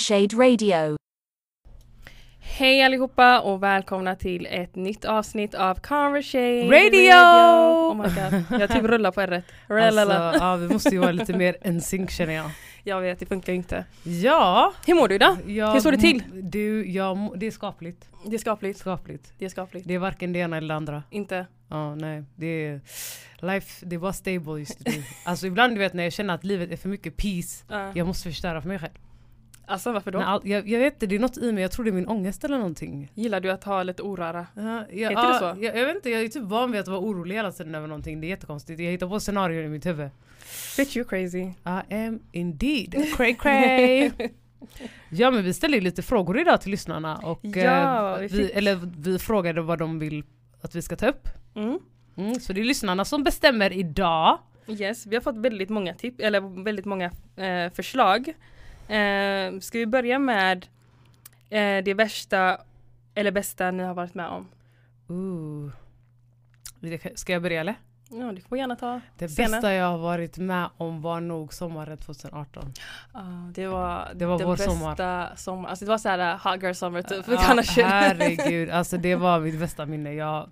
Conversade Radio. Hej allihopa och välkomna till ett nytt avsnitt av Conversation Radio! Oh my god, jag typ rullar på r Alltså, ja, vi måste ju vara lite mer en sync känner jag. Jag vet, det funkar ju inte. Ja! Hur mår du idag? Jag, Hur står det till? Du, jag, må- det är skapligt. Det är skapligt. skapligt. Det är skapligt. Det är varken det ena eller det andra. Inte. Ja, nej. Det är, life, det är bara stable just nu. Alltså ibland du vet när jag känner att livet är för mycket peace, Ja. jag måste förstöra för mig själv. Alltså varför då? All, jag, jag vet inte, det är något i mig, jag tror det är min ångest eller någonting. Gillar du att ha lite oröra? Ja, jag, Heter ja, det så? Jag, jag vet inte, jag är typ van vid att vara orolig hela tiden över någonting. Det är jättekonstigt. Jag hittar på scenarier i mitt huvud. Bitch you crazy. I am indeed cray cray. ja men vi ställer ju lite frågor idag till lyssnarna och Ja, eh, vi vi, fick- eller vi frågade vad de vill att vi ska ta upp. Mm. Mm, så det är lyssnarna som bestämmer idag. Yes, vi har fått väldigt många tips, eller väldigt många eh, förslag. Eh, ska vi börja med eh, det värsta eller bästa ni har varit med om? Ooh. Det- Ska jag börja eller? Ja, du får gärna ta Det scenen. bästa jag har varit med om var nog sommaren 2018. Ja, det var, Det var den vår bästa sommar. sommar. Alltså det var såhär hot girl summer typ. Of shit. herregud, alltså det var mitt bästa minne. Jag,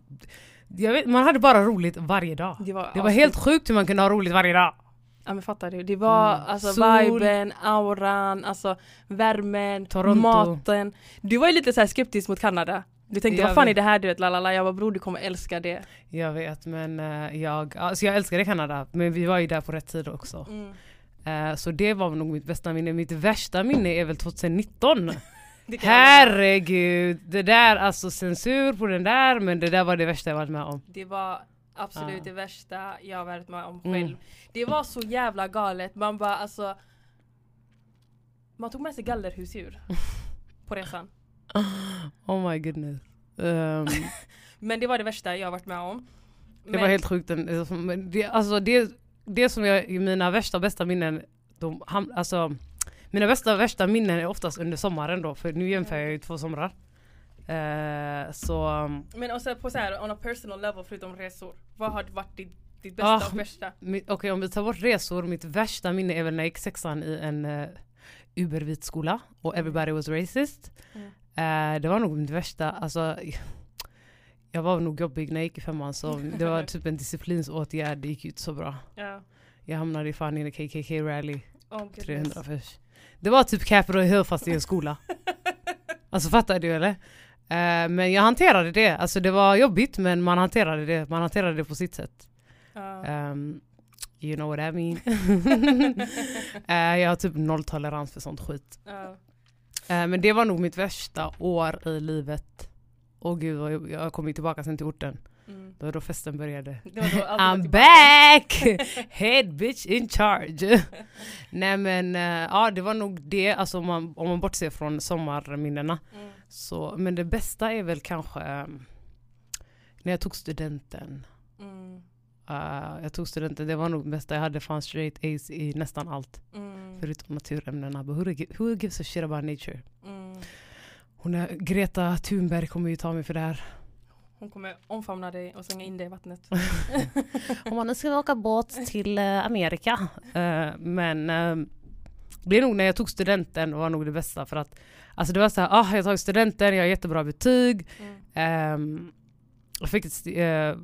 jag vet, man hade bara roligt varje dag. Det var, Det var helt sjukt hur man kunde ha roligt varje dag. Ja men fattar du? Det var Mm. alltså Sol. viben, auran, alltså värmen, Toronto. maten. Du var ju lite så skeptisk mot Kanada. Du tänkte Jag vad fan vet. är det här du vet lalala. Jag bara bror du kommer älska det. Jag vet men eh, jag, alltså jag älskade Kanada men vi var ju där på rätt tid också. Mm. Eh, så det var nog mitt bästa minne. Mitt värsta minne är väl 2019. Det kan jag mena. Herregud! Det där, alltså censur på den där men det där var det värsta jag varit med om. Det var absolut Ja. det värsta jag har varit med om Mm. själv. Det var så jävla galet. Man bara alltså Man tog med sig gallerhusdjur på resan. Oh my goodness. Ehm, Men det var det värsta jag har varit med om. det Men- var helt sjukt. Det, alltså det, det som jag, mina värsta bästa minnen, de, alltså, mina bästa värsta minnen är oftast under sommaren då för nu jämför jag ju två somrar. Eh, så um, Men också på så här on a personal level förutom resor. Vad har varit ditt, ditt bästa Ah, och värsta? Okej om vi tar bort resor, mitt värsta minne är väl när jag gick sexan i en uh, ubervit skola och everybody was racist. Mm. Eh, det var nog mitt värsta, alltså jag var nog jobbig när jag gick i femman så det var typ en disciplinsåtgärd, det gick ju inte så bra. Ja. Jag hamnade fan i en KKK-rally, Oh, goodness. 300 pers. Det var typ Capitol Hill fast i en skola. Alltså fattar du eller? Eh, men jag hanterade det, alltså det var jobbigt men man hanterade det, man hanterade det på sitt sätt. Ja. Um, you know what I mean. Eh, jag har typ nolltolerans för sånt skit. Ja. Eh, men det var nog mitt värsta år i livet. Åh gud, jag, jag kom ju tillbaka sen till orten. Mm. Det var då festen började. Då I'm back! Head bitch in charge. Nej men eh, ja det var nog det, alltså om man, om man bortser från sommarminnena. Mm. Så, men det bästa är väl kanske eh, när jag tog studenten. Mm. Uh, jag tog studenten, det var nog det bästa. Jag hade fan straight A's i nästan allt. Mm. Förutom naturämnena. But who, who gives a shit about nature? Mm. Hon är, Greta Thunberg kommer ju ta mig för det här. Hon kommer omfamna dig och slänga in dig i vattnet. Hon bara, nu ska åka båt till eh, Amerika. Eh, men uh, det är nog när jag tog studenten var nog det bästa för att Alltså det var så här, ah, jag har tagit studenten, jag har jättebra betyg. Mm. Ehm, jag fick ett sti- eh,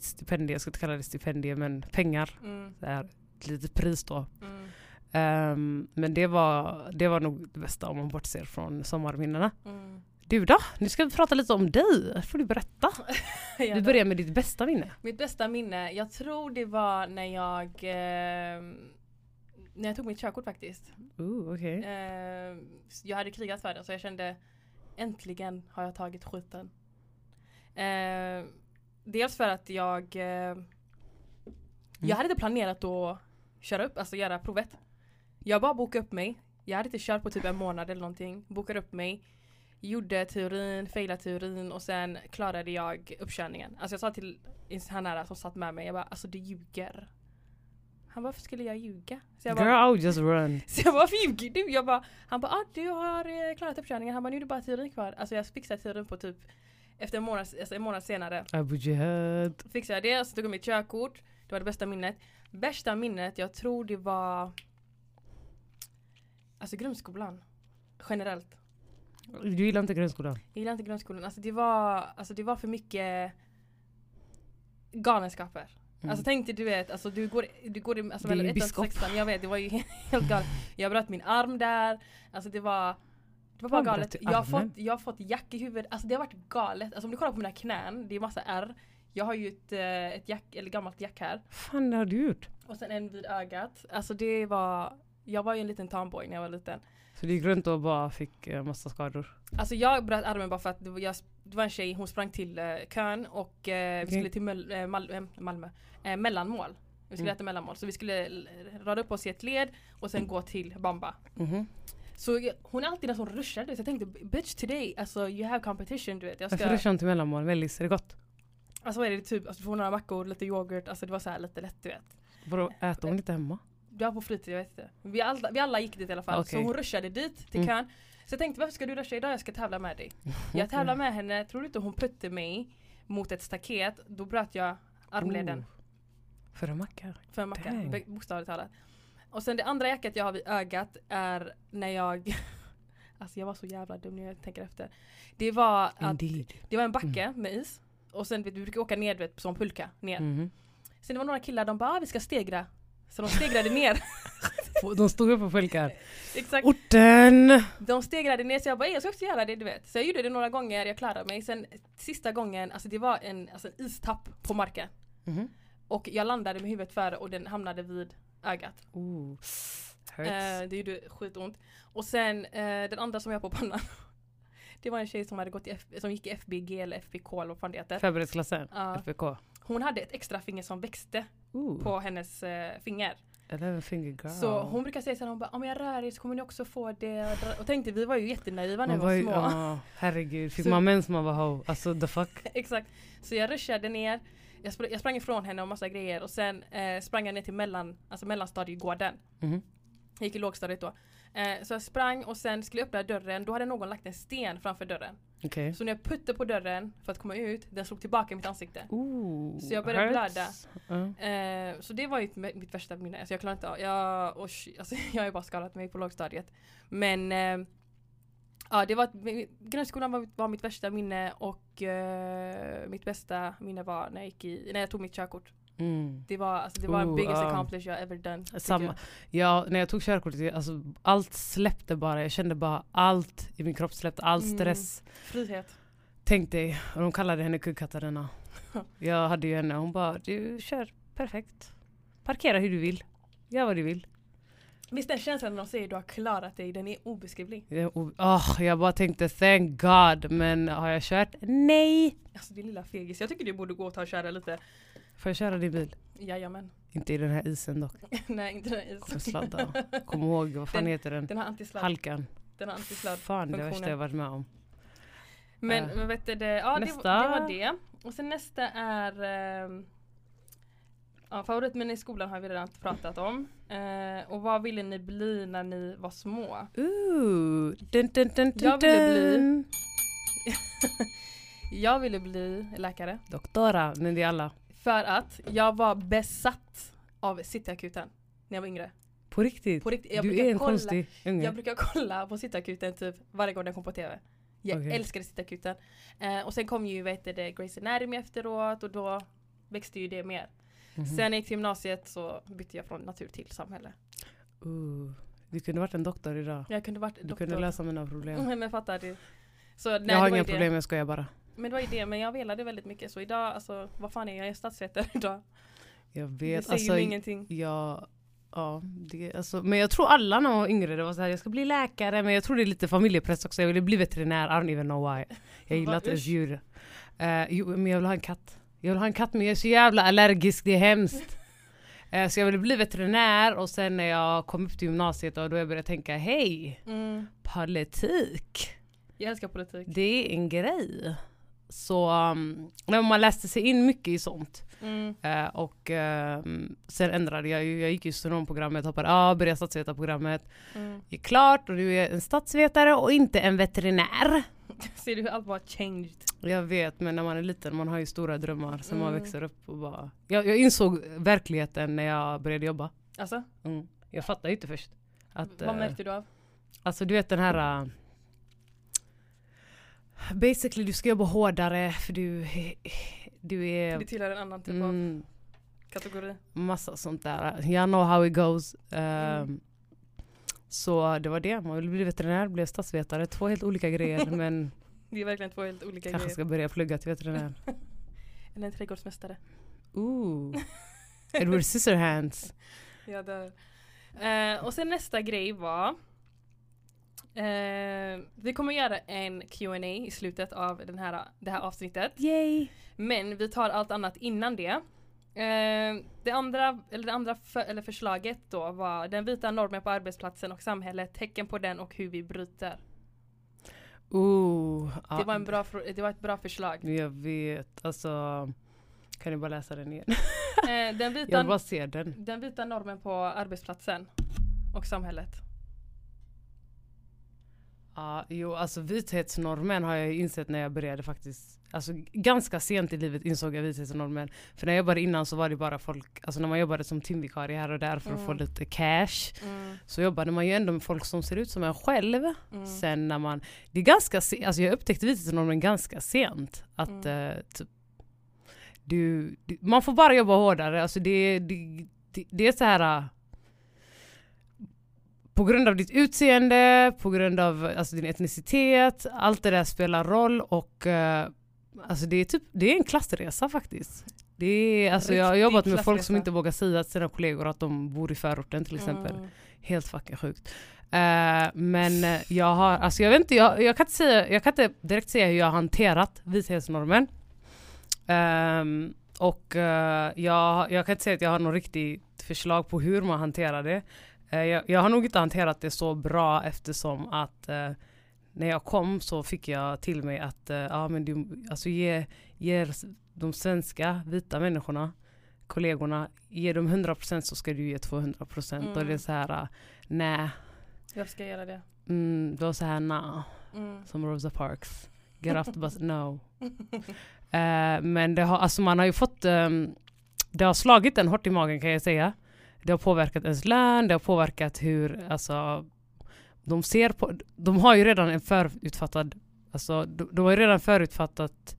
stipendium, jag ska inte kalla det stipendium men pengar. Mm. Här, ett litet pris då. Mm. Ehm, men det var, det var nog det bästa om man bortser från sommarminnena. Mm. Du då? Nu ska vi prata lite om dig. får du berätta. Ja, Du börjar med ditt bästa minne. Mitt bästa minne, jag tror det var när jag eh, När jag tog mitt körkort faktiskt. Ooh, okay. Eh, jag hade krigat för det så jag kände Äntligen har jag tagit skiten. Eh, dels för att jag eh, Jag hade inte planerat att köra upp, alltså göra provet. Jag bara bokade upp mig. Jag hade inte kört på typ en månad eller någonting. Bokade upp mig. Gjorde teorin, failade teorin och sen klarade jag uppkörningen. Alltså jag sa till han nära som satt med mig, jag bara alltså du ljuger. Han bara varför skulle jag ljuga? Så jag bara, Girl, I would just run. så jag bara varför ljuger du? Jag bara, han bara ah, du har eh, klarat uppkörningen. Han bara nu är det bara teorin kvar. Alltså jag fixade teorin på typ efter en månad, alltså en månad senare Abu Jihad. fixade jag det, så tog jag mitt körkort. Det var det bästa minnet. Värsta minnet, jag tror det var Alltså grundskolan. generellt. Du gillar inte grundskolan? Jag gillar inte grundskolan. Alltså det var, alltså det var för mycket galenskaper. Mm. Alltså tänk dig du vet, alltså du går, du går alltså mellan ettan till sexan, jag vet det var ju helt galet. Jag bröt min arm där, alltså det var det var bara bröt galet. Jag har, fått, jag har fått jack i huvudet, alltså det har varit galet. Alltså om du kollar på mina knän, det är massa ärr. Jag har ju ett, eh, ett jack, eller gammalt jack här. fan det har du gjort? Och sen en vid ögat. Alltså det var, jag var ju en liten tomboy när jag var liten. Så du gick runt och bara fick eh, massa skador? Alltså jag bröt armen bara för att jag, det var en tjej, hon sprang till eh, kön och eh, vi skulle till Möl, eh, Mal, eh, Malmö, eh, mellanmål. Vi skulle Mm. äta mellanmål. Så vi skulle l- rada upp oss i ett led och sen gå till Bamba. Mhm. Så jag, hon är alltid den som ruschar. Så jag tänkte bitch today, alltså you have competition du vet. Jag Varför ska, ruschar du till mellanmål? Mellis, är det gott? alltså vad är det typ, alltså, du får några mackor, lite yoghurt, alltså det var så här lite lätt du vet. Vadå, äter hon inte hemma? Du var på fritid, jag vet inte. Vi alla, vi alla gick dit i alla fall. Så Okej. hon ruschade dit till Mm. kön. Så jag tänkte varför ska du ruscha idag? Jag ska tävla med dig. Jag tävlar med henne, tror du inte hon putte mig mot ett staket, då bröt jag armleden Oh. För en macka? för en macka, bokstavligt talat. Och sen det andra jacket jag har vid ögat är när jag Alltså jag var så jävla dum när jag tänker efter. Det var att det var en backe med is och sen vet du, vi brukar åka ner vet, som pulka ner. Mhm. Sen det var några killar, de bara ah, vi ska stegra. Så de stegrade ner. De stod upp och pulkar. Exakt. Orten! De stegrade ner så jag bara "Ey, jag ska också göra det du vet. Så jag gjorde det några gånger, jag klarade mig. Sen sista gången, alltså det var en, alltså en istapp på marken. Mhm. Och jag landade med huvudet före och den hamnade vid ögat. Oh. Eh, det gjorde skitont. Och sen eh, den andra som jag på pannan. Det var en tjej som, hade gått i F- som gick i FBG eller FBK eller vad fan det heter. Förberedelseklassen? Ja. FBK? hon hade ett extra finger som växte Ooh. på hennes eh, finger. Eleven finger girl. Så hon brukar säga såhär, hon bara om jag rör er så kommer ni också få det. Och tänkte vi var ju jättenaiva när vi var var små. ja, herregud, fick Så- man mens man var ho? Alltså the fuck? Exakt. Så jag ruschade ner. Jag, spr- jag sprang ifrån henne och massa grejer och sen eh, sprang jag ner till mellan, alltså mellanstadiegården. Mhm. Jag gick i lågstadiet då. Eh, så jag sprang och sen skulle jag öppna dörren, då hade någon lagt en sten framför dörren. Okej. Så när jag puttade på dörren för att komma ut, den slog tillbaka i mitt ansikte. Ooh, Så jag började hurts. Ja. Eh, så det var ju mitt, värsta minne. Alltså jag klarar inte av, jag, och, alltså jag har ju bara skadat mig på lågstadiet. Men eh, ja, det var, grundskolan var, var mitt värsta minne och eh, mitt bästa minne var när jag, gick i, när jag tog mitt körkort. Mm. Det var, alltså, det var den Oh, biggest ja. accomplish jag ever done. Samma. Ja, när jag tog körkortet, alltså, allt släppte bara. Jag kände bara allt i min kropp släppte, all Mm. stress. Frihet. Tänk dig, och de kallade henne Kuggkatarina. Jag hade ju henne, hon bara du kör perfekt. Parkera hur du vill. Gör vad du vill. Visst den känslan när de säger du har klarat dig, den är obeskrivlig. Åh, jag bara tänkte thank God, men har jag kört? Nej! Alltså din lilla fegis. Jag tycker du borde gå och ta och köra lite. Får jag köra din bil? Jajamän. Inte i den här isen dock. Nej inte den Kommer is. sladda. Kom ihåg, vad fan Den- heter den? Den har antisladd. Halkan. Den har antisladd. Fan det värsta jag varit med om. Men, Eh, men vet du det, ja det, nästa. det var det. Och sen nästa är ehm, ja, Favoritminne i skolan har vi redan pratat om. Eh, och vad ville ni bli när ni var små? Ooh, dun, dun, dun, Jag ville bli-. Jag ville bli läkare. Doktora, men det är alla. För att jag var besatt av Cityakuten när jag var yngre. På riktigt? På riktigt, jag du är en kolla, konstig unge. Jag brukar kolla på Cityakuten typ varje gång den kom på TV. Jag Okej. älskade Cityakuten. Eh, och sen kom ju vet du, det, Grey's Anatomy efteråt och då växte ju det mer. Sen när jag gick till gymnasiet så bytte jag från natur till samhälle. Ooh, du kunde varit en doktor idag. Jag kunde varit Du doktor. kunde lösa mina problem. Mm, men jag fattar det. Så, nej, jag har inga problem, Det. jag skojar bara. Men det var ju det, men jag velade väldigt mycket. Så idag, alltså vad fan är jag? Jag är statsvetare idag. Jag Det vet. säger Alltså, ju ingenting. jag, ja, det, alltså, men jag tror alla när man var yngre, det var så här, jag ska bli läkare, men jag tror det är lite familjepress också. Jag ville bli veterinär, I don't even know why. Jag gillar inte ens djur. Eh, jo, men jag vill ha en katt. Jag vill ha en katt men jag är så jävla allergisk, det är hemskt. Eh, så jag ville bli veterinär och sen när jag kom upp till gymnasiet och då jag började tänka, hej, Mm. politik. Jag älskar politik. Det är en grej. Så um, när man läste sig in mycket i sånt. Mm. Eh, och ehm, sen ändrade jag ju, jag gick ju sonomprogrammet, hoppade av, började statsvetarprogrammet. Mm. Gick klart och nu är jag en statsvetare och inte en veterinär. Ser du hur allt bara changed? Jag vet men när man är liten man har ju stora drömmar man Mm. växer upp och bara... Jag, jag insåg verkligheten när jag började jobba. Alltså, Mm. Jag fattade inte först. Att, vad eh, märkte du av? Alltså du vet den här... Uh, basically du ska jobba hårdare för du, du är... Det tillhör en annan typ av Mm, kategori. massa sånt där. Jag know how it goes. Um, Mm. Så det var det. Man ville bli veterinär, blev statsvetare. Två helt olika grejer men Det är verkligen två helt olika kanske grejer. ska börja plugga till veterinär. Eller en trädgårdsmästare. Ooh. Edward Scissorhands. Jag dör. Eh, och sen nästa grej var eh, Vi kommer göra en Q&A i slutet av den här, det här avsnittet. Yay! Men vi tar allt annat innan det. Eh, det andra, eller det andra för, eller förslaget då var den vita normen på arbetsplatsen och samhället, tecken på den och hur vi bryter. Ooh. Det, var en bra, det var ett bra förslag. Jag vet. Alltså. Kan du bara läsa den igen? Eh, den, Jag vita, vill bara se den. den vita normen på arbetsplatsen och samhället. Ja, jo alltså vithetsnormen har jag insett när jag började faktiskt. Alltså ganska sent i livet insåg jag vithetsnormen. För när jag jobbade innan så var det bara folk, alltså när man jobbade som timvikarie här och där för att få Mm. lite cash. Mm, Så jobbade man ju ändå med folk som ser ut som en själv. mm, Sen när man, det är ganska se, alltså jag upptäckte vithetsnormen ganska sent. Att Mm. eh, typ, du, du, man får bara jobba hårdare. Alltså det, det, det, det är så här. På grund av ditt utseende, på grund av alltså, din etnicitet, allt det där spelar roll och eh, alltså det är typ, det är en klassresa faktiskt. Det är, alltså jag har jobbat med folk som inte vågar säga till sina kollegor att de bor i förorten till exempel. mm. Helt fucking sjukt. Eh, men jag har, alltså jag vet inte, jag, jag, kan inte säga, jag kan inte direkt säga hur jag har hanterat vishetsnormen. Ehm, och eh, jag, jag kan inte säga att jag har något riktigt förslag på hur man hanterar det. Eh, jag, jag har nog inte hanterat det så bra eftersom att eh, när jag kom så fick jag till mig att eh, ja, men du, alltså ge, ge de svenska vita människorna kollegorna, ge dem 100% så ska du ge 200% och Mm. det är så här, äh, nej, Jag ska göra det. mm, då så här, nah, Mm. som Rosa Parks. Get off the bus, no. Eh, men det har, alltså man har ju fått, ehm, det har slagit en hårt i magen kan jag säga. Det har påverkat ens lön, det har påverkat hur, alltså, de ser på, de har ju redan en förutfattad, alltså de, de har ju redan förutfattat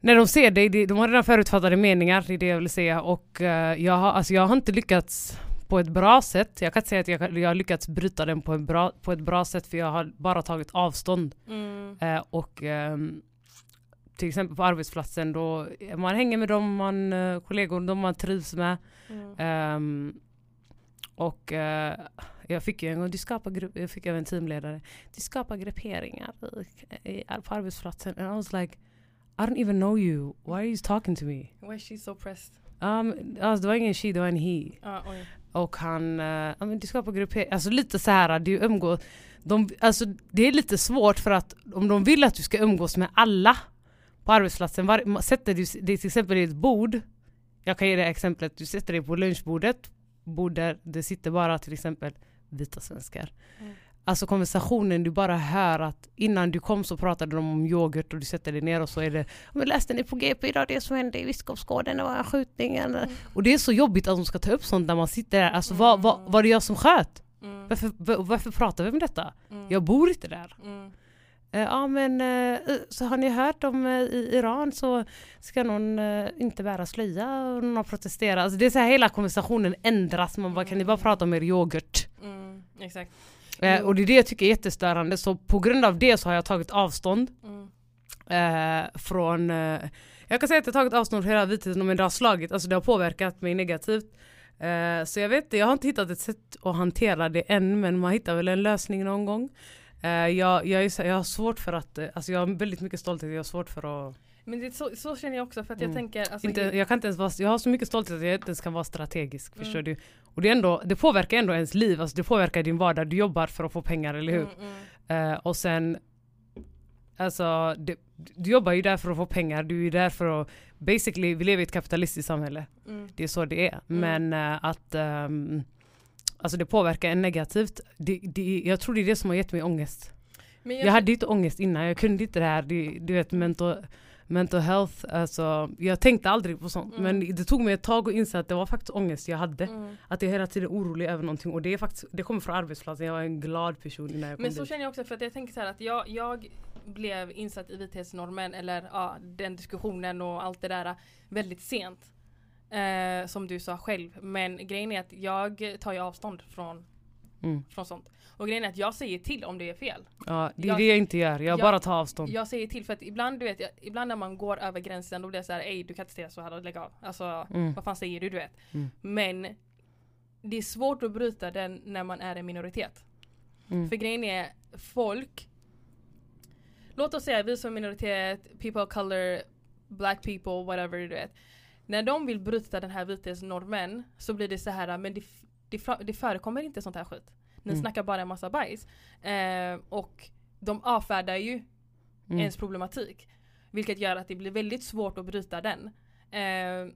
när de ser dig, de, de har redan förutfattade meningar, det är det jag vill säga. Och eh, jag, har, alltså jag har inte lyckats på ett bra sätt. Jag kan inte säga att jag, jag har lyckats bryta den på, en bra, på ett bra sätt för jag har bara tagit avstånd. Mm. Eh, och ehm, till exempel på arbetsplatsen då man hänger med dem, man, eh, kollegor, de man trivs med. Mm. Ehm, och eh, jag fick ju en gång, du skapar grupp, jag fick en teamledare, du skapar grupperingar i, i, på arbetsplatsen. And I was like, I don't even know you, why are you talking to me? Why is she so pressed? Um, alltså, det var ingen she, det var en he. Ah. Och han, uh, ja men du skapar grupperingar, alltså lite så här, du umgås, de, alltså det är lite svårt för att om de vill att du ska umgås med alla på arbetsplatsen, var, sätter du dig till exempel i ett bord, jag kan ge dig exemplet, du sätter dig på lunchbordet, bord där det sitter bara till exempel vita svenskar. Mm. Alltså konversationen, du bara hör att innan du kom så pratade de om yoghurt och du sätter dig ner och så är det men läste ni på GP idag det som hände i Biskopsgården, det var en skjutning? Mm. Och det är så jobbigt att de ska ta upp sånt när man sitter där, alltså vad, vad, var det jag som sköt? Mm. Varför, var- varför pratar vi om detta? Mm. Jag bor inte där. Mm. Eh, ja men eh, så har ni hört om eh, i Iran så ska någon inte bära slöja och någon har protesterat. Alltså det är så här hela konversationen ändras. Man bara kan ni bara prata om er yoghurt? Mm. Exakt. Och det är det jag tycker är jättestörande. Så på grund av det så har jag tagit avstånd Mm. eh, från eh, jag kan säga att jag tagit avstånd från hela vitheten men det har slagit, alltså det har påverkat mig negativt. Eh, så jag vet inte, jag har inte hittat ett sätt att hantera det än men man hittar väl en lösning någon gång. Eh, jag, jag, är, jag har svårt för att, eh, alltså jag har väldigt mycket stolthet, jag har svårt för att Men det så, så känner jag också för att jag Mm. tänker alltså, inte, jag kan inte ens vara, jag har så mycket stolthet att jag inte ens kan vara strategisk, Mm. förstår du? Och det, är ändå, det påverkar ändå ens liv, alltså det påverkar din vardag, du jobbar för att få pengar, eller hur? Mm. Eh, och sen, alltså det, du jobbar ju där för att få pengar, du är där för att, basically, vi lever i ett kapitalistiskt samhälle, Mm. det är så det är. Mm. Men eh, att, ehm, alltså det påverkar en negativt, det, det, jag tror det är det som har gett mig ångest. Men Jag hade ju inte ångest innan, jag kunde inte det här, det, du vet mental, mental health, alltså jag tänkte aldrig på sånt. Mm. Men det tog mig ett tag att inse att det var faktiskt ångest jag hade. Mm. Att jag hela tiden är orolig över någonting och det är faktiskt, det kommer från arbetsplatsen, jag var en glad person innan jag kom Men så dit. känner jag också för att jag tänker så här att jag, jag blev insatt i vithetsnormen eller ja, den diskussionen och allt det där väldigt sent. Eh, som du sa själv. Men grejen är att jag tar ju avstånd från, Mm. från sånt. Och grejen är att jag säger till om det är fel. Ja, det är Jag- det jag inte gör, jag jag- bara tar avstånd. Jag säger till för att ibland du vet, jag, ibland när man går över gränsen då blir jag så här, ej du kan inte säga så här och lägga av. Alltså Mm. vad fan säger du du vet. Mm. Men det är svårt att bryta den när man är en minoritet. Mm. För grejen är, folk Låt oss säga vi som minoritet, people of color, black people, whatever du vet. När de vill bryta den här vithetsnormen så blir det så här, men det, det, det förekommer inte sånt här skit. Ni Mm. snackar bara en massa bajs. Eh, och de avfärdar ju Mm. ens problematik. Vilket gör att det blir väldigt svårt att bryta den. Eh,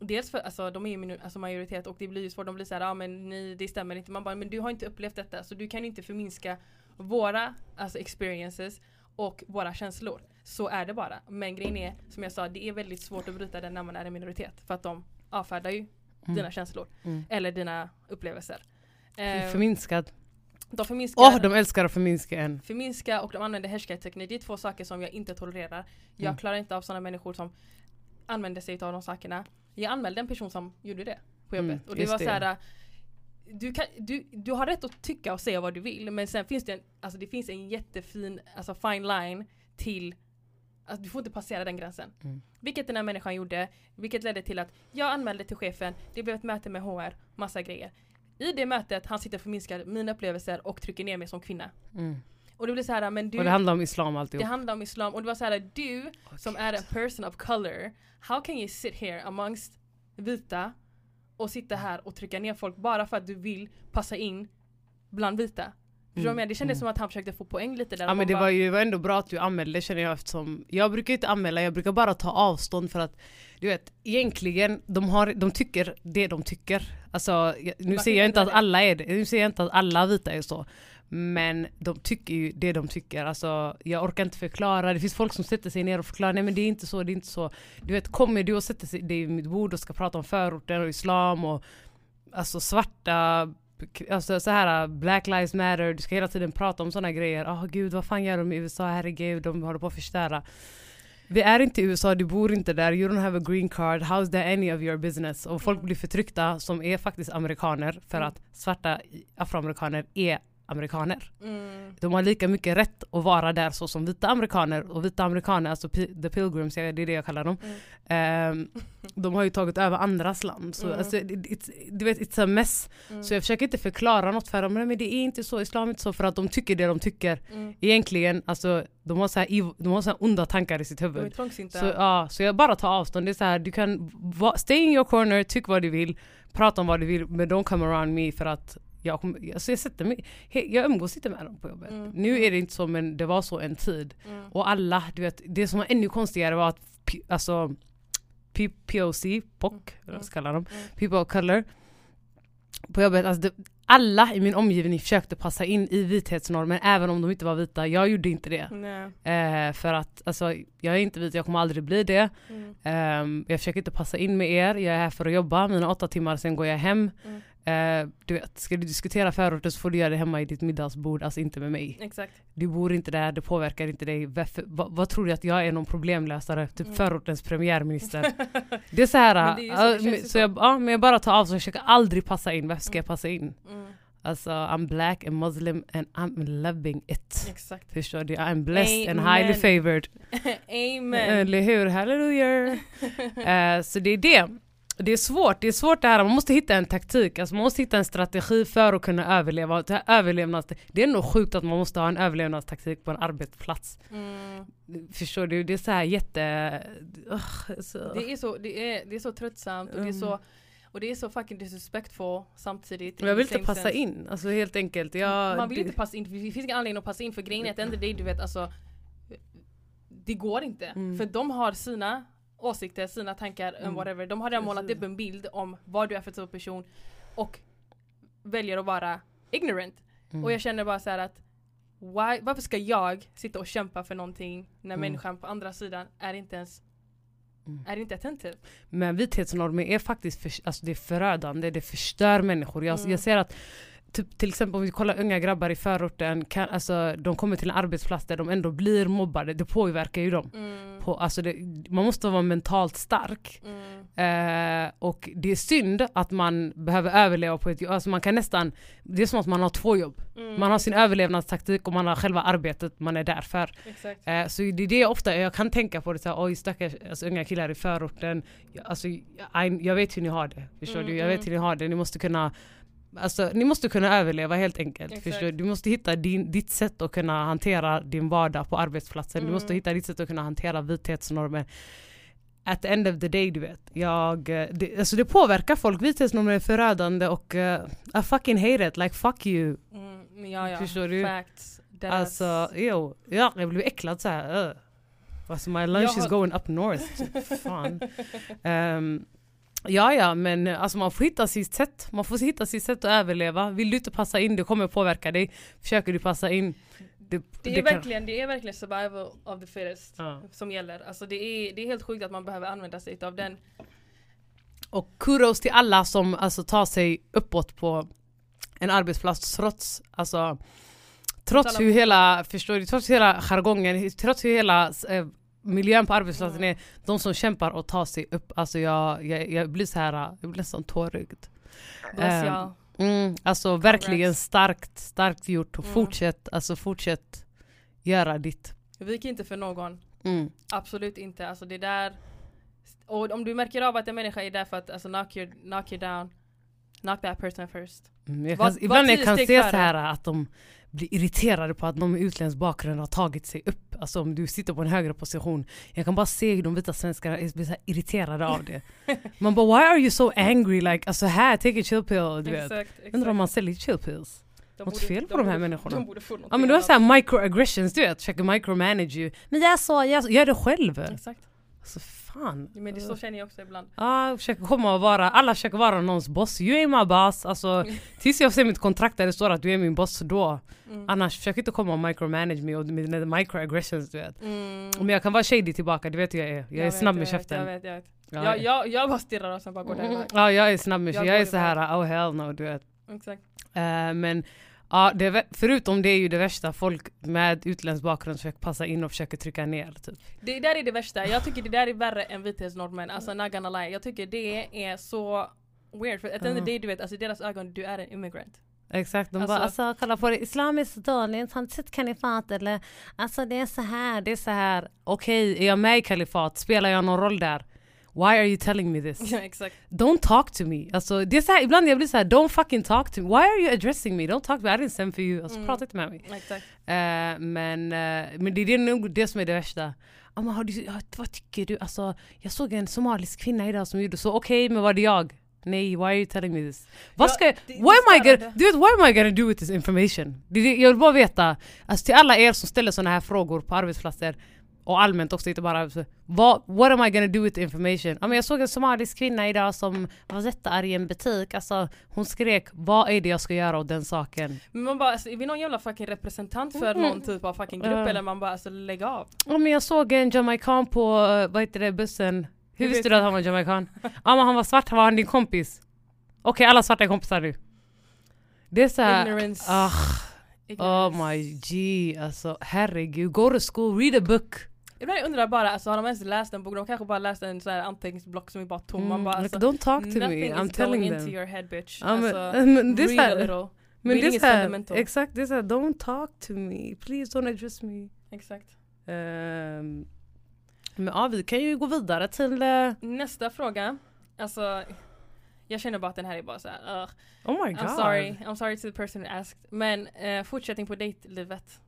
dels för, alltså de är ju alltså majoritet och det blir ju svårt, de blir såhär, ja ah, men ni, det stämmer inte. Man bara, men du har inte upplevt detta så du kan inte förminska våra alltså experiences och våra känslor. Så är det bara. Men grejen är, som jag sa, det är väldigt svårt att bryta den när man är en minoritet. För att de avfärdar ju Mm. dina känslor. Mm. Eller dina upplevelser. Eh, Förminskad. de förminskar Åh, de älskar att förminska en. förminska och de använder härskarteknik. Det är två saker som jag inte tolererar. Jag Mm. klarar inte av sådana människor som använder sig av de sakerna. Jag anmälde en person som gjorde det på jobbet. Mm, och det var så här. Du, kan, du, du har rätt att tycka och säga vad du vill men sen finns det en, alltså det finns en jättefin alltså fine line till att du får inte passera den gränsen. Mm. Vilket den här människan gjorde, vilket ledde till att jag anmälde till chefen, det blev ett möte med HR, massa grejer. I det mötet, han sitter och förminskar mina upplevelser och trycker ner mig som kvinna. Mm. Och det blir så här, men du, Och det handlar om islam alltihop. det handlar om islam och det var så här, du som är en person of color, how can you sit here amongst vita och sitta här och trycka ner folk bara för att du vill passa in bland vita? Förstår Mm? Det kändes mm. som att han försökte få poäng lite där. Ja men det bara, var ju ändå bra att du anmälde känner jag eftersom Jag brukar inte anmäla, jag brukar bara ta avstånd för att Du vet, egentligen, de, har, de tycker det de tycker Alltså nu säger jag inte att alla är det, nu säger jag inte att alla vita är så Men de tycker ju det de tycker, alltså jag orkar inte förklara Det finns folk som sätter sig ner och förklarar, nej men det är inte så, det är inte så Du vet, kommer du och sätter dig vid mitt bord och ska prata om förorten och islam och Alltså svarta Alltså så här Black Lives Matter, du ska hela tiden prata om sådana grejer. Åh gud vad fan gör de i USA, herregud de håller på att förstöra. Vi är inte i USA, du bor inte där, you don't have a green card, how's that any of your business? Och folk Mm. blir förtryckta som är faktiskt amerikaner för Mm. att svarta afroamerikaner är amerikaner. Mm, De har lika mycket rätt att vara där så som vita amerikaner. Och vita amerikaner, alltså the pilgrims, det är det jag kallar dem. mm, Ehm, de har ju tagit över andras land. Så Mm. alltså, it, it's, du vet, it's a mess. mm, Så jag försöker inte förklara något för dem, men det är inte så, islam är inte så för att de tycker det de tycker. mm. Egentligen, alltså de har så här, de har så onda tankar i sitt huvud. Så, ja, så jag bara tar avstånd, det är så här, du kan stay in your corner, tyck vad du vill, prata om vad du vill, men don't come around me för att jag, kommer, alltså jag, sätter mig, jag umgås inte med dem på jobbet. Mm. Nu är det inte så men det var så en tid. Mm. Och alla, du vet, det som var ännu konstigare var att alltså, P- POC, POC, eller vad ska kalla dem, Mm. people of color på jobbet, alltså det, alla i min omgivning försökte passa in i vithetsnormen även om de inte var vita. Jag gjorde inte det. Eh, för att alltså, jag är inte vit, jag kommer aldrig bli det. Mm. Ehm, jag försöker inte passa in med er, jag är här för att jobba, mina åtta timmar, sen går jag hem. Eh, du vet, ska du diskutera förorten så får du göra det hemma i ditt middagsbord, alltså inte med mig. Exakt. Du bor inte där, det påverkar inte dig. Varför, vad, vad tror du att jag är någon problemlösare? Typ Mm. förortens premiärminister. Det är så här, Men är så, så så. jag, ja, men jag bara tar av så jag försöker aldrig passa in. Varför ska jag Mm. passa in? Mm. Alltså I'm black and muslim and I'm loving it. Exakt. Förstår du? I'm blessed and Amen. highly favored. Amen. Eller hur? Halleluja! Eh, så det är det. Det är svårt, det är svårt det här, man måste hitta en taktik, alltså man måste hitta en strategi för att kunna överleva. Det, överlevnads, det är nog sjukt att man måste ha en överlevnadstaktik på en arbetsplats. Mm. Förstår du? Det är så här jätte... Ugh, så. Det är så, det är, det är så tröttsamt och det är Mm. så och det är så fucking disrespectful samtidigt. Men jag vill inte passa sense. in, alltså helt enkelt. Jag, Man vill det- inte passa in, det finns ingen anledning att passa in för grejen är att ändå det du vet alltså Det går inte. Mm. För de har sina åsikter, sina tankar, Mm. whatever. De har redan målat upp en bild om vad du är för typ av person och väljer att vara ignorant. Mm. Och jag känner bara så här att why, varför ska jag sitta och kämpa för någonting när Mm. människan på andra sidan är inte ens Mm. är inte attentive? Men vithetsnormer är faktiskt för, alltså det är förödande, det förstör människor. Jag, Mm. jag ser att typ, till exempel om vi kollar unga grabbar i förorten, kan, alltså, de kommer till en arbetsplats där de ändå blir mobbade, det påverkar ju dem. Mm. På, alltså det, man måste vara mentalt stark. Mm. Eh, och det är synd att man behöver överleva på ett jobb. Alltså man kan nästan, det är som att man har två jobb. Mm. Man har sin överlevnadstaktik och man har själva arbetet man är där för. Eh, så det är det jag ofta jag kan tänka på, det så här, oj stackars alltså, unga killar i förorten. Jag, alltså, jag, jag vet hur ni har det, förstår Mm, du? Jag vet mm. hur ni har det, ni måste kunna Alltså, ni måste kunna överleva helt enkelt. Exakt. Förstår du? du måste hitta din, ditt sätt att kunna hantera din vardag på arbetsplatsen. Du Mm. måste hitta ditt sätt att kunna hantera vithetsnormer. At the end of the day, du vet. Jag, eh, det, alltså det påverkar folk. Vithetsnormer är förödande och uh, I fucking hate it. Like fuck you. Mm. Ja, ja. Förstår du? Facts. Alltså, jo. Ja, jag blir äcklad så här. Uh. Alltså my lunch Jag is har- going up north. Fan. Ehm, ja, ja, men eh, alltså man får hitta sitt sätt. Man får hitta sitt sätt att överleva. Vill du inte passa in, det kommer påverka dig. Försöker du passa in, det, det, är kan- verkligen, det är verkligen survival of the fittest Ja. som gäller. Alltså det är, det är helt sjukt att man behöver använda sig av den. Och kudos till alla som alltså, tar sig uppåt på en arbetsplats trots, alltså, trots alla- hur hela, förstår du, trots hela jargongen, trots hur hela eh, miljön på arbetsplatsen är, de som kämpar och tar sig upp, alltså jag, jag, jag blir så här, jag blir nästan tårögd. Ehm. Mm, alltså verkligen starkt, starkt gjort Mm. fortsätt, alltså fortsätt göra ditt. Vik inte för någon. Mm. Absolut inte. Alltså det där. Och om du märker av att en människa är där för att alltså, knock, you, knock you down. Knock that person first. Mm, jag Var- kan, var ibland jag tio kan se så här att de blir irriterade på att någon med utländsk bakgrund har tagit sig upp. Alltså om du sitter på en högre position. Jag kan bara se hur de vita svenskarna blir så irriterade av det. Man bara why are you so angry? Like, alltså här, take a chill pill. Du vet. Exakt, exakt. Undrar om man säljer chill pills? De något borde- fel på de här borde- människorna? De borde få något Ja men du har såhär microaggressions du vet, försöker micromanage you. Men jag sa, jag gör det själv. Exakt. Alltså fan. Men det så känner jag också ibland. Ja, försöker komma och vara, alla försöker vara någons boss. You ain't my boss. Alltså, tills jag ser mitt kontrakt där det står att du är min boss, då. Mm. Annars, försök inte komma och micromanage mig och med dina microaggressions du vet. Mm. Men jag kan vara shady tillbaka, det vet hur jag är. Jag, är vet, snabb med käften. Jag vet, jag vet. Ja, Jag, jag, jag bara stirrar och sen bara går Mm, därifrån. ja, jag är snabb med Jag käften. Jag är går så här, oh hell no, du vet. Exakt. Eh, men ja, det, förutom det är ju det värsta, folk med utländsk bakgrund försöker passa in och försöker trycka ner. Typ. Det där är det värsta. Jag tycker det där är värre än vithetsnormen. Alltså not gonna lie. Jag tycker det är så weird. För att the end of Ja. the day, du vet, alltså i deras ögon, du är en immigrant. Exakt, de Alltså- bara alltså kolla på det, islam är så dåligt, har inte sett kalifat eller alltså det är så här, det är så här. Okej, är jag med i kalifat? Spelar jag någon roll där? Why are you telling me this? Ja, exakt. Don't talk to me. Alltså, det är så här, ibland jag blir så här, don't fucking talk to me. Why are you addressing me? Don't talk to me, I didn't send for you. Alltså Mm. prata inte med mig. exakt. Eh, men, eh, men det är nog det som är det värsta. Men har du, vad tycker du? Alltså, jag såg en somalisk kvinna idag som gjorde så, okej men var det jag? Nej, why are you telling me this? Vad ska, det what am I gonna, du vet, am I gonna do with this information? Jag vill bara veta, alltså till alla er som ställer sådana här frågor på arbetsplatser och allmänt också, inte bara. Vad, what am I gonna do with information? Ja, men jag såg en somalisk kvinna idag som var jättearg i en butik, alltså hon skrek vad är det jag ska göra åt den saken? Men man bara, alltså, är vi någon jävla fucking representant för Mm. någon typ av fucking grupp Ja. eller man bara alltså lägg av. Ja men jag såg en jamaican på, eh, vad heter det, bussen. Hur visste du att han var jamaican? ja men han var svart, han var din kompis. Okej alla svarta är kompisar nu. Det är såhär, Ignorance. ah, oh Ignorance. my g, alltså herregud. Go to school, read a book. Ibland jag undrar bara, alltså, har de ens läst en bok? De kanske bara läst en sån här anteckningsblock som är bara tom. Man Mm, bara, like, alltså, don't talk to me, nothing I'm is telling going them. into your head bitch. Ja, men, alltså, men read a såhär, little. men det Reading är is såhär, fundamental. exakt det är såhär, don't talk to me, please don't address me. Exakt. Ehm, men ja vi kan ju gå vidare till, eh, Nästa fråga. Alltså, jag känner bara att den här är bara så här. ugh. oh my god. I'm sorry, I'm sorry to the person who asked. Men eh, fortsättning på dejtlivet.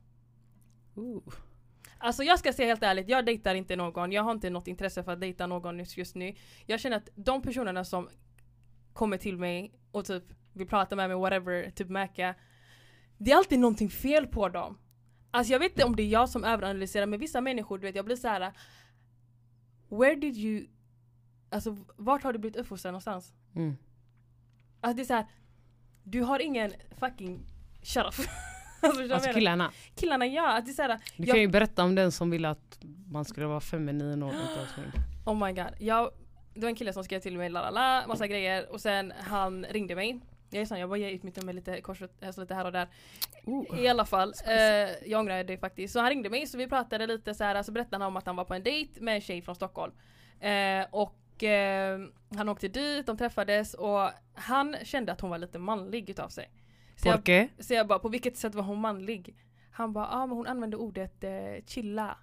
Ooh. Alltså jag ska säga helt ärligt, jag dejtar inte någon. Jag har inte något intresse för att dejta någon just nu. Jag känner att de personerna som kommer till mig och typ vill prata med mig, whatever, typ märka. Det är alltid någonting fel på dem. Alltså jag vet inte om det är jag som överanalyserar men vissa människor, du vet jag blir så här. Where did you Alltså vart har du blivit uppfostrad någonstans? Mm. Alltså det är så här. Du har ingen fucking shut up. alltså, Alltså killarna. killarna ja, att det är såhär, Du Jag- kan ju berätta om den som ville att man skulle vara feminin och utan smink. oh my god. Jag, det var en kille som skrev till mig la la la, massa grejer och sen han ringde mig. Jag är sån, jag bara ger ut mitt nummer lite kors och alltså lite här och där. I alla fall, eh, jag ångrar det faktiskt. Så han ringde mig så vi pratade lite så här, så berättade han om att han var på en dejt med en tjej från Stockholm. Eh, och eh, han åkte dit, de träffades och han kände att hon var lite manlig utav sig. Så jag, så jag bara, på vilket sätt var hon manlig? Han bara, ja ah, men hon använde ordet eh, chilla.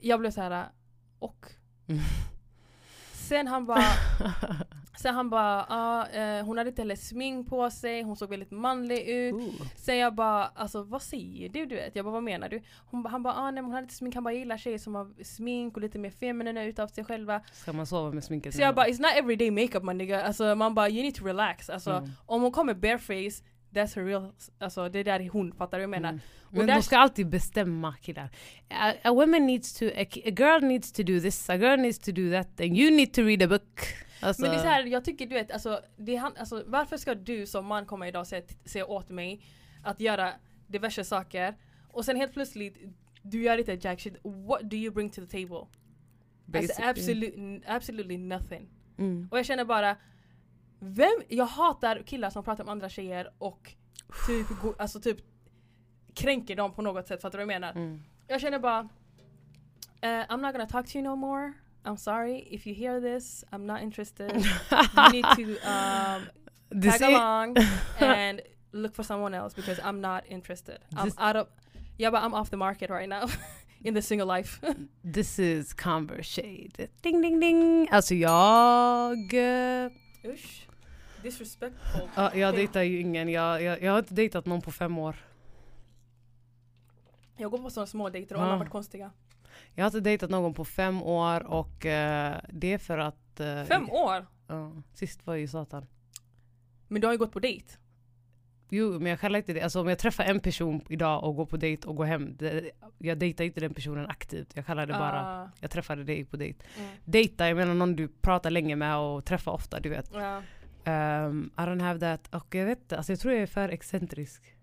Jag blev så här och? Mm. Sen han bara, sen han bara, ah, eh, hon hade inte heller smink på sig, hon såg väldigt manlig ut. Ooh. Sen jag bara, alltså vad säger du? du vet? Jag bara, vad menar du? Hon, han bara, ah, nej men hon hade inte smink, han bara gillar tjejer som har smink och lite mer feminina utav sig själva. Ska man sova med sminket? Så jag bara, it's not everyday makeup my nigga. Alltså man bara, you need to relax. Alltså Mm. om hon kommer bareface, that's her real, alltså det är där hon fattar vad jag menar. Mm. Men de ska alltid bestämma killar. A, a woman needs to, a, a girl needs to do this, a girl needs to do that, and you need to read a book. Alltså, Men det är så här, jag tycker du vet, alltså, det alltså varför ska du som man komma idag och säga, säga åt mig att göra diverse saker och sen helt plötsligt du gör inte jack shit, what do you bring to the table? Alltså, basically. absolutely, nothing. Mm. Och jag känner bara, vem, jag hatar killar som pratar om andra tjejer och typ, alltså typ kränker dem på något sätt, fattar du vad jag menar? Mm. Jag känner bara eh, I'm not gonna talk to you no more. I'm sorry if you hear this. I'm not interested. you need to um, tag along and look for someone else because I'm not interested. I'm This- out of yeah, but I'm off the market right now in the single life. This is conversation. Ding ding ding. Alltså jag... Usch. Disrespectful. Ja, jag dejtar ju ingen. Jag, jag, jag har inte dejtat någon på fem år. Jag går på sådana små dejter och alla Ja. har varit konstiga. Jag har inte dejtat någon på fem år och eh, det är för att... eh, Fem år? Ja, sist var ju satan. Men du har ju gått på dejt. Jo, men jag kallar inte det, alltså om jag träffar en person idag och går på dejt och går hem, det, jag dejtar inte den personen aktivt. Jag kallar det bara, Ah, jag träffade dig på dejt. mm. Dejta, jag menar någon du pratar länge med och träffar ofta, du vet. Ja. Um, I don't have that. Och jag vet inte, alltså jag tror jag är för excentrisk.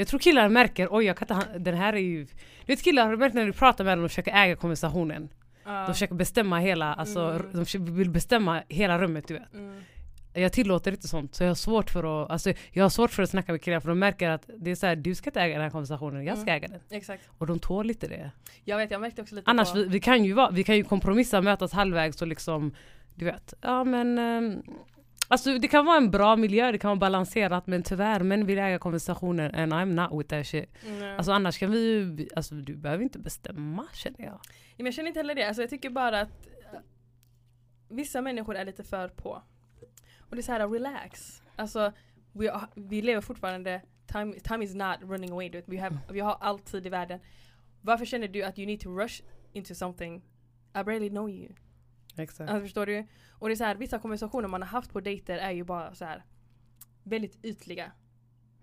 Jag tror killar märker, oj jag kan inte, den här är ju... Du vet killar, har du märkt när du pratar med dem, de försöker äga konversationen. Ja. De försöker bestämma hela, alltså Mm. de vill bestämma hela rummet du vet. Mm. Jag tillåter inte sånt, så jag har svårt för att, alltså, jag har svårt för att snacka med killar för de märker att det är så här, du ska inte äga den här konversationen, jag ska Mm. äga den. Exakt. Och de tål inte det. Jag vet, jag märkte också lite Annars, på... vi, vi, kan ju vara, vi kan ju kompromissa, mötas halvvägs och liksom, du vet, ja men ehm, Alltså det kan vara en bra miljö, det kan vara balanserat men tyvärr män vill äga konversationen and I'm not with that shit. Mm. Alltså annars kan vi ju, alltså du behöver inte bestämma känner jag. Ja, jag känner inte heller det, alltså jag tycker bara att eh, vissa människor är lite för på. Och det är så här, relax. Alltså, vi, har- vi lever fortfarande, time, time is not running away. Vi, have, vi har all tid i världen. Varför känner du att you need to rush into something? I barely know you. Exakt. Alltså, förstår du? Och det är så här, vissa konversationer man har haft på dejter är ju bara så här väldigt ytliga.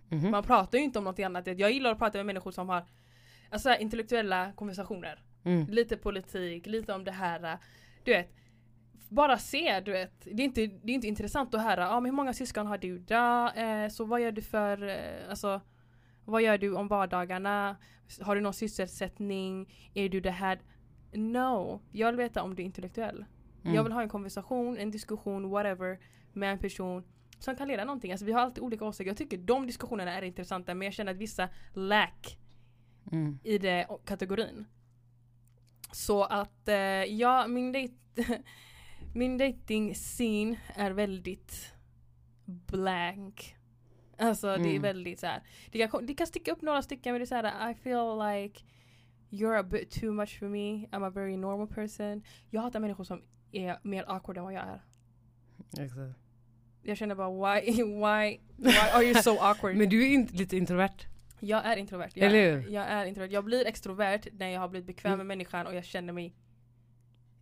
Mhm. Man pratar ju inte om något annat. Jag gillar att prata med människor som har alltså, här, intellektuella konversationer. Mm. Lite politik, lite om det här. Du vet, bara se, du vet. Det är inte, det är inte intressant att höra, ah, men hur många syskon har du då? Eh, så vad gör du för, eh, alltså, vad gör du om vardagarna? Har du någon sysselsättning? Är du det här? No, jag vill veta om du är intellektuell. Mm. Jag vill ha en konversation, en diskussion, whatever, med en person som kan leda någonting. Alltså vi har alltid olika åsikter. Jag tycker de diskussionerna är intressanta men jag känner att vissa lack Mm. i den kategorin. Så att eh, ja, min dejt min dating scene är väldigt blank. Alltså det är Mm. väldigt så här. Det kan, det kan sticka upp några stycken men det är så här, I feel like you're a bit too much for me. I'm a very normal person. Jag hatar människor som är mer awkward än vad jag är. Exakt. Jag känner bara why, why, why are you so awkward? Men du är inte lite introvert? Jag är introvert. Jag, Eller hur? jag är introvert. Jag blir extrovert när jag har blivit bekväm Mm. med människan och jag känner mig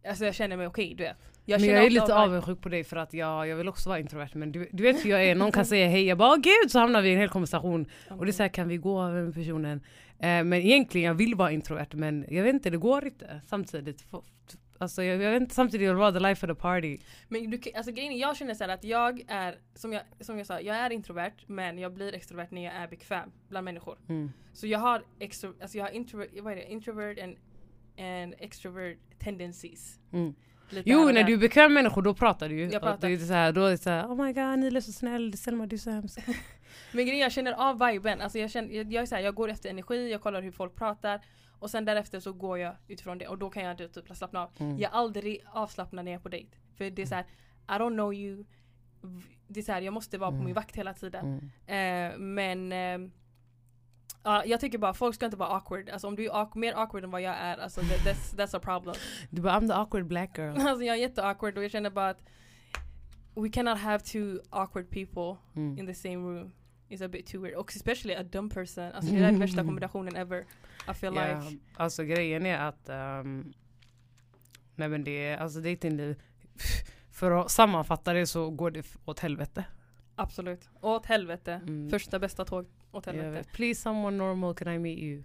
Alltså jag känner mig okej, du vet. Jag men jag är lite av- avundsjuk på dig för att jag, jag vill också vara introvert men du, du vet hur jag är, någon kan säga hej, jag bara åh gud så hamnar vi i en hel konversation och det är såhär kan vi gå över med personen? Eh, men egentligen jag vill vara introvert men jag vet inte det går inte samtidigt. Alltså jag, jag vet inte samtidigt, jag vara the life of the party. Men du, alltså grejen är, jag känner så att jag är, som jag, som jag sa, jag är introvert men jag blir extrovert när jag är bekväm bland människor. Mm. Så jag har, extro, alltså jag har introvert, vad är det, introvert and, and extrovert tendencies. Mm. Lite Jo när du är bekväm med människor då pratar du ju. Jag pratar. Det är så här, då är det så här, oh my god Nila är så snäll, Selma du är så hemsk. Men grejen är, jag känner av viben, alltså jag, känner, jag, jag, är så här, jag går efter energi, jag kollar hur folk pratar och sen därefter så går jag utifrån det och då kan jag typ slappna av. Mm. Jag är aldrig avslappnad när jag är på dejt. För det är så här, I don't know you. Det är så här, jag måste vara på Mm. min vakt hela tiden. Mm. Eh, men eh, ja, jag tycker bara folk ska inte vara awkward. Alltså om du är awk- mer awkward än vad jag är, alltså that, that's, that's a problem. Du bara I'm the awkward black girl. alltså jag är jätteawkward och jag känner bara att we cannot have two awkward people Mm. in the same room. It's a bit too weird. Och especially a dumb person. Alltså det är den värsta kombinationen ever. I feel Ja, like. alltså grejen är att ehm, Nej men det är, alltså datingliv För att sammanfatta det så går det åt helvete. Absolut. Åt helvete. Mm. Första bästa tåg åt helvete. vet. Please someone normal can I meet you?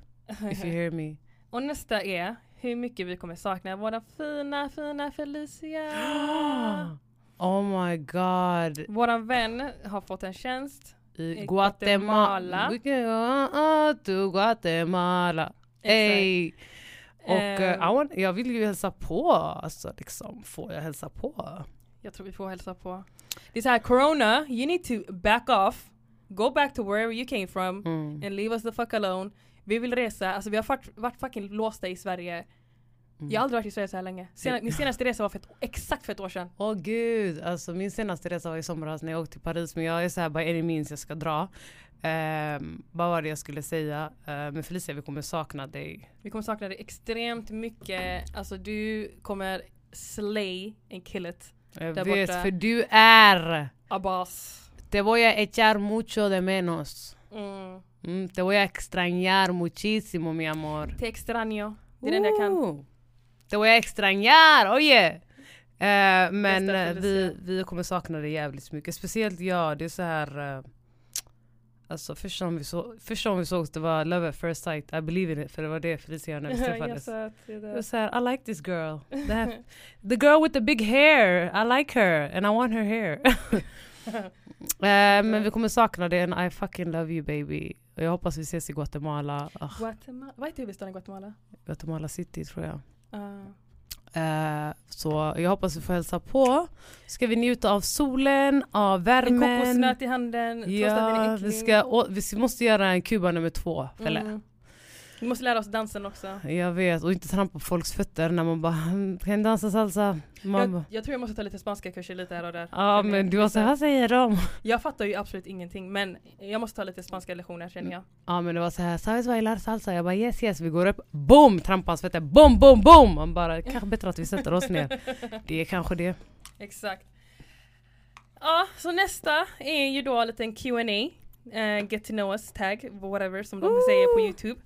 If you hear me. och nästa är hur mycket vi kommer sakna våra fina, fina Felicia. oh my god. Våran vän har fått en tjänst. I Guatemala. Guatemala. Uh, to Guatemala. Ey. Och want, jag vill ju hälsa på. Alltså liksom, får jag hälsa på? Jag tror vi får hälsa på. Det är såhär, corona, you need to back off. Go back to wherever you came from. Mm. And leave us the fuck alone. Vi vill resa, alltså vi har varit, varit fucking låsta i Sverige. Mm. Jag har aldrig varit i Sverige så här länge. Sena, min senaste resa var för ett, exakt för ett år sedan. Åh gud, alltså min senaste resa var i somras när jag åkte till Paris men jag är såhär by any means jag ska dra. Um, vad var det jag skulle säga? Uh, men Felicia vi kommer sakna dig. Vi kommer sakna dig extremt mycket. Alltså du kommer slay and kill it. Jag Där vet borta. för du är Abbas. Te voy a echar mucho de menos. Mm. Mm, te voy a extrañar muchísimo mi amor. Te extraño. Det är det enda jag kan. Te voy a extrañar, oye! Eh, men eh, vi, vi kommer sakna det jävligt mycket. Speciellt jag, det är så här... eh, Alltså första gången vi, så, första vi sågs det var love at first sight. I believe in it. För det var det Felicia när vi jag träffades. att det Det var där. så här, I like this girl. Här, the girl with the big hair. I like her and I want her hair. Eh, men vi kommer sakna det and I fucking love you baby. Och jag hoppas vi ses i Guatemala. Guatemala. Vad heter huvudstaden i Guatemala? Guatemala city tror jag. Eh, så jag hoppas vi får hälsa på. Ska vi njuta av solen, av en värmen. kokosnöt i handen. Ja, vi, ska, å, vi måste göra en Kuba nummer två. Felle. Mm. Vi måste lära oss dansen också. Jag vet, och inte trampa på folks fötter när man bara "Mm, kan dansa salsa? Man Jag, jag tror jag måste ta lite spanska kurser lite här och där. ja men jag. du var så vad säger de? Jag fattar ju absolut ingenting men jag måste ta lite spanska lektioner känner jag. Ja men det var så här, sabes bailar salsa? Jag bara yes yes, vi går upp, boom! Trampa hans fötter, boom boom boom! Man bara, kanske bättre att vi sätter oss ner. Det är kanske det. Exakt. Ja, så nästa är ju då en liten Q&A eh, Get to know us tag, whatever som de Ooh. säger på Youtube.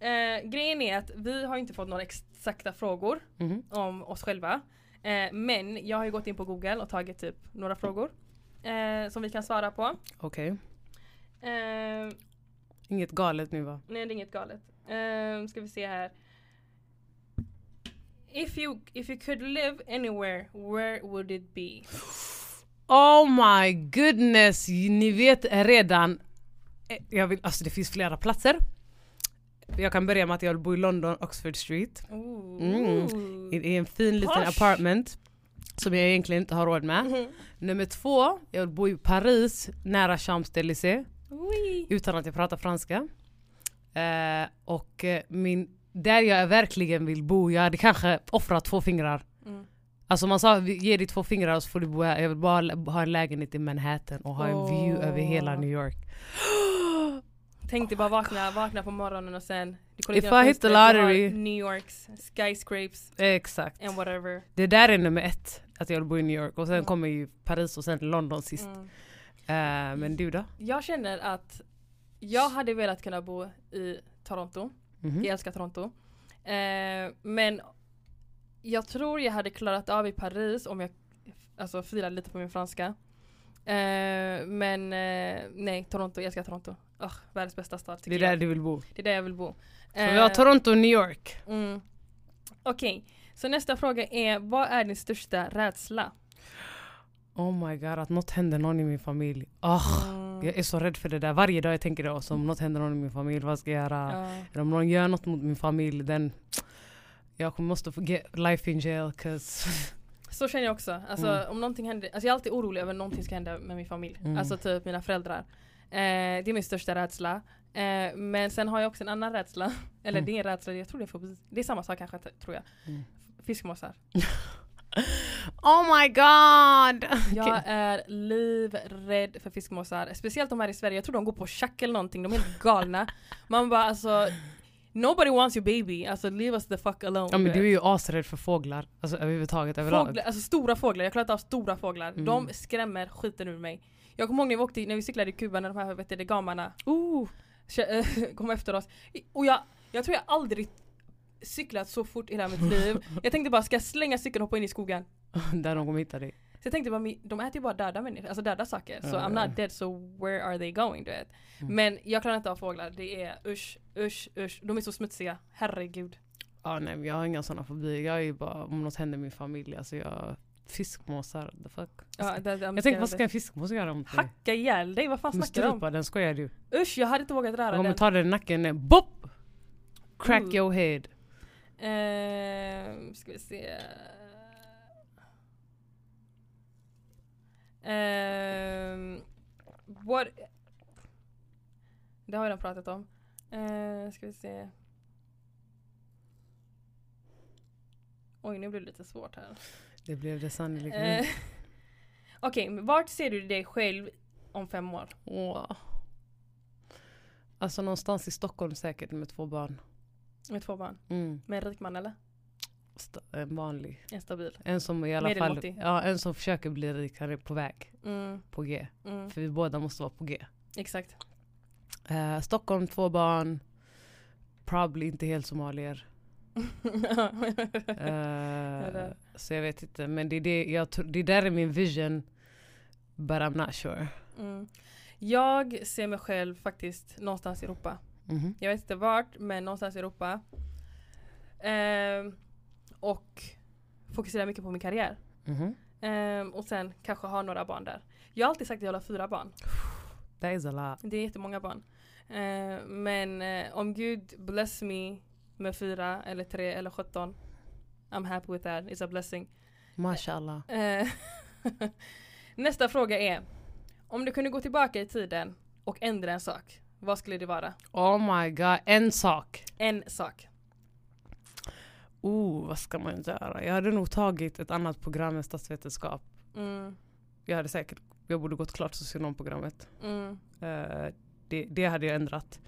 Eh, grejen är att vi har inte fått några exakta frågor Mhm. om oss själva. Eh, men jag har ju gått in på google och tagit typ några frågor eh, som vi kan svara på. Okej, Eh, inget galet nu va? Nej det är inget galet. Um, ska vi se här. If you, if you could live anywhere, where would it be? Oh my goodness, ni vet redan. eh, Jag vill, alltså det finns flera platser. Jag kan börja med att jag vill bo i London, Oxford Street. Mm. I, I en fin liten Posh. apartment. Som jag egentligen inte har råd med. Mhm. Nummer två, jag vill bo i Paris nära Champs-Élysées. Utan att jag pratar franska. Eh, och eh, min, där jag verkligen vill bo, jag hade kanske offrat två fingrar. Mm. Alltså man sa ge dig två fingrar så får du bo här. Jag vill bara ha en lägenhet i Manhattan och ha en view över hela New York. Tänk dig bara vakna, vakna på morgonen och sen du kollar If I hit the lottery. New Yorks skyscrapes Exakt. and whatever. Det där är nummer ett, att jag vill bo i New York. Och sen Mm. kommer ju Paris och sen London sist. Mm. Eh, men du då? Jag känner att jag hade velat kunna bo i Toronto. Mhm. Jag älskar Toronto. Eh, men jag tror jag hade klarat av i Paris om jag alltså, filade lite på min franska. Eh, men eh, nej, Toronto, jag älskar Toronto. Ugh, världens bästa stad Det är där jag. du vill bo. Det är där jag vill bo. Så vi har Toronto och New York. mm. Okej, Så nästa fråga är, vad är din största rädsla? Oh my god, att något händer någon i min familj. Ah, Mm. Jag är så rädd för det där. Varje dag jag tänker det. Om något händer någon i min familj, vad ska jag göra? Ja. Eller om någon gör något mot min familj, den... Jag kommer- måste få get life in jail, cause... Så känner jag också. Alltså Mm. om någonting händer, alltså jag är alltid orolig över att någonting ska hända med min familj. Mm. Alltså typ mina föräldrar. Eh, det är min största rädsla. Eh, men sen har jag också en annan rädsla. Eller Mm. det är en rädsla, jag tror det är fobi. Det är samma sak kanske tror jag. Mm. Fiskmåsar. Oh my god! Jag är livrädd för fiskmåsar. Speciellt de här i Sverige. Jag tror de går på tjack eller någonting. De är helt galna. Man bara alltså Nobody wants your baby. Alltså leave us the fuck alone. Ja men du är ju asrädd för fåglar. Alltså överhuvudtaget överlag. Fåglar, alltså stora fåglar, jag klarar inte av stora fåglar. Mm. De skrämmer skiten ur mig. Jag kommer ihåg när vi, åkte, när vi cyklade i Kuba när de här vet du, gamarna Oh. kom efter oss. Och jag, jag tror jag aldrig cyklat så fort i hela mitt liv. Jag tänkte bara, ska jag slänga cykeln och hoppa in i skogen? Där de kommer hitta dig. Jag tänkte bara, "Men de äter ju bara döda människor, alltså döda saker. Så Ja, I'm not dead, so where are they going? Du vet. Mm. Men jag klarar inte av fåglar, det är usch, usch, usch. De är så smutsiga, herregud. Ja nej men jag har inga sådana fobier. Jag är ju bara, om något händer min familj, alltså jag... Fiskmåsar, the fuck. Ja, det, jag tänkte vad ska en fiskmås göra mot mig? Hacka ihjäl dig, vad fan snackar du om? strypa den, skojar du? Usch, jag hade inte vågat röra den. ta den i nacken, eh, BOP! Crack Ooh. your head. Ehm, ska vi se. Ehm, what? Det har jag redan pratat om. Uh, ska vi se. Oj, nu blir det lite svårt här. Det blev det sannolikt. Eh, Okej, men vart ser du dig själv om fem år? Åh. Alltså någonstans i Stockholm säkert med två barn. Med två barn? Mm. Med en rik man eller? En vanlig. En stabil? En som i alla fall, ja, en som försöker bli rik, han är på väg. Mm, På G. mm, För vi båda måste vara på G. exakt. Eh, Stockholm, två barn. Probably inte helt somalier. Eh, det. så jag vet inte. Men det är, det, jag, det där är min vision. But I'm not sure. Mm. Jag ser mig själv faktiskt någonstans i Europa. Mhm. Jag vet inte vart, men någonstans i Europa. Ehm, och fokuserar mycket på min karriär. Mhm. Ehm, och sen kanske ha några barn där. Jag har alltid sagt att jag vill ha fyra barn. That is a lot. Det är jättemånga barn. Ehm, men eh, om Gud bless me med fyra eller tre eller sjutton. I'm happy with that, it's a blessing. Mashallah. Eh, Nästa fråga är. Om du kunde gå tillbaka i tiden och ändra en sak. Vad skulle det vara? Oh my god, en sak. En sak. Oh, vad ska man göra? Jag hade nog tagit ett annat program än statsvetenskap. Mm, Jag hade säkert, jag borde gått klart socionomprogrammet. mm, Eh, det, det hade jag ändrat.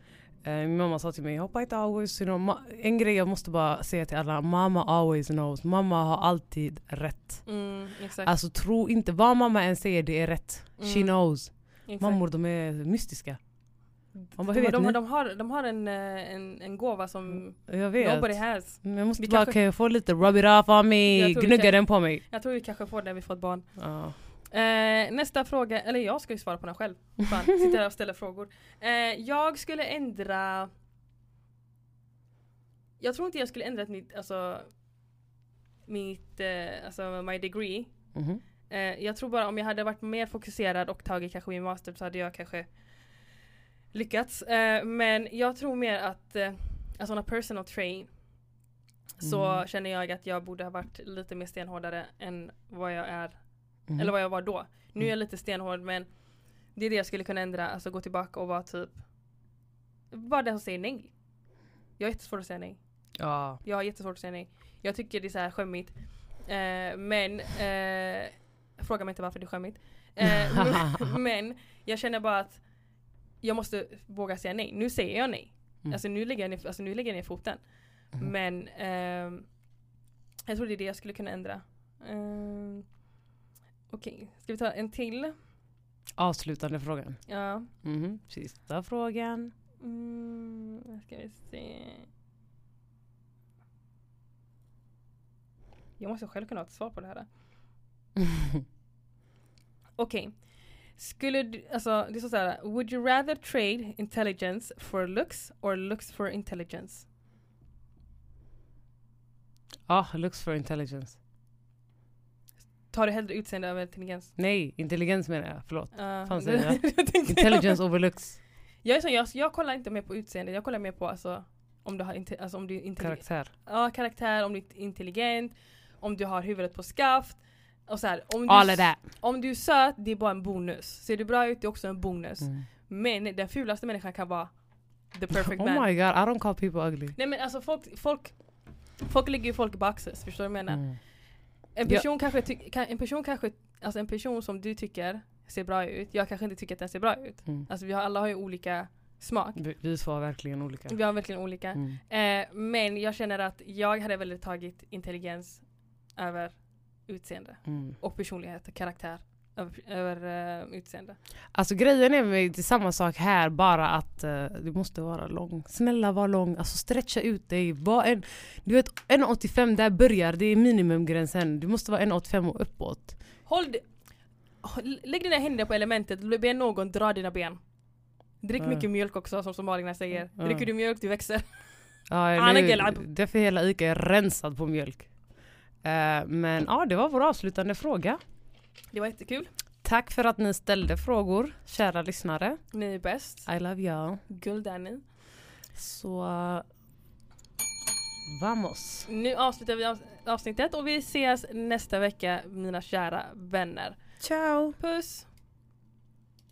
Eh, min mamma sa till mig, hoppa inte always, you know, en grej jag måste bara säga till alla, mamma always knows. Mamma har alltid rätt. mm, exakt. Alltså tro inte, vad mamma än säger det är rätt. She Mm. knows. exakt. Mammor de är mystiska. Man bara, hur vet de, ni? de, har, de har en, eh, en, en gåva som Jag vet. nobody has. Men jag måste Vi bara, kanske- kan jag få lite rub it off on me? Gnugga den på mig. Jag tror vi kanske får det när vi får ett barn. Ja. Eh, nästa fråga, eller jag ska ju svara på den själv. Fan, sitter här och ställer frågor. Eh, jag skulle ändra... Jag tror inte jag skulle ändra mitt, alltså, mitt, eh, alltså my degree. Mhm. Eh, jag tror bara om jag hade varit mer fokuserad och tagit kanske min master så hade jag kanske lyckats. Eh, men jag tror mer att, eh, alltså a personal train så Mm. känner jag att jag borde ha varit lite mer stenhårdare än vad jag är Mhm. eller vad jag var då. Nu är jag lite stenhård men det är det jag skulle kunna ändra, alltså gå tillbaka och vara typ Bara den som säger nej. Jag har jättesvårt att säga nej. Ja. Jag har jättesvårt att säga nej. Jag tycker det är så här skämmigt. Eh, men eh, Fråga mig inte varför det är skämmigt. Eh, men jag känner bara att jag måste våga säga nej. Nu säger jag nej. Mm. Alltså nu lägger jag ner, alltså, nu lägger jag ner foten. Mhm. Men ehm, jag tror det är det jag skulle kunna ändra. Um, Okej, ska vi ta en till? Avslutande frågan. Ja. Mhm. Sista frågan. Mm, ska vi se. Jag måste själv kunna ha ett svar på det här. Okej. Skulle du, alltså det står såhär, would you rather trade intelligence for looks or looks for intelligence? Ja, looks for intelligence. Tar du hellre utseende över intelligens? Nej, intelligens menar jag. Förlåt. Uh, Fan säger jag? Intelligence over looks. Jag, är så, jag, jag kollar inte mer på utseende, jag kollar mer på alltså, om du har inte, alltså, om du är intelligent. Karaktär. Ja, karaktär, om du är intelligent, om du har huvudet på skaft. Och så här, om, du, All of that. om du är söt, det är bara en bonus. Ser du bra ut, det är också en bonus. Mm. Men den fulaste människan kan vara the perfect man. Oh my god, I don't call people ugly. Nej men alltså folk, folk, folk lägger ju folk i boxes, förstår du vad jag menar? Mm. En Ja. person kanske, ty- kan, en person kanske, alltså en person som du tycker ser bra ut, jag kanske inte tycker att den ser bra ut. Mm. Alltså vi har, alla har ju olika smak. Vi, har verkligen olika. Vi har verkligen olika. Mm. Eh, men jag känner att jag hade väl tagit intelligens över utseende. Mm. Och personlighet och karaktär över, över eh, utseende. Alltså grejen är med det är samma sak här, bara att uh, du måste vara lång. Snälla var lång, alltså stretcha ut dig. Var en, du vet 1,85 där börjar, det är minimumgränsen. Du måste vara 1,85 och uppåt. Håll Lägg dina händer på elementet, be någon dra dina ben. Drick Ja. mycket mjölk också som somalierna säger. Ja. Dricker du mjölk, du växer. Ja, nu, därför hela Ica är rensad på mjölk. Eh, men ja, det var vår avslutande fråga. Det var jättekul. Tack för att ni ställde frågor, kära lyssnare. Ni är bäst. I love y'all. Guld är ni. Så... Vamos. Nu avslutar vi av- avsnittet och vi ses nästa vecka mina kära vänner. Ciao! Puss!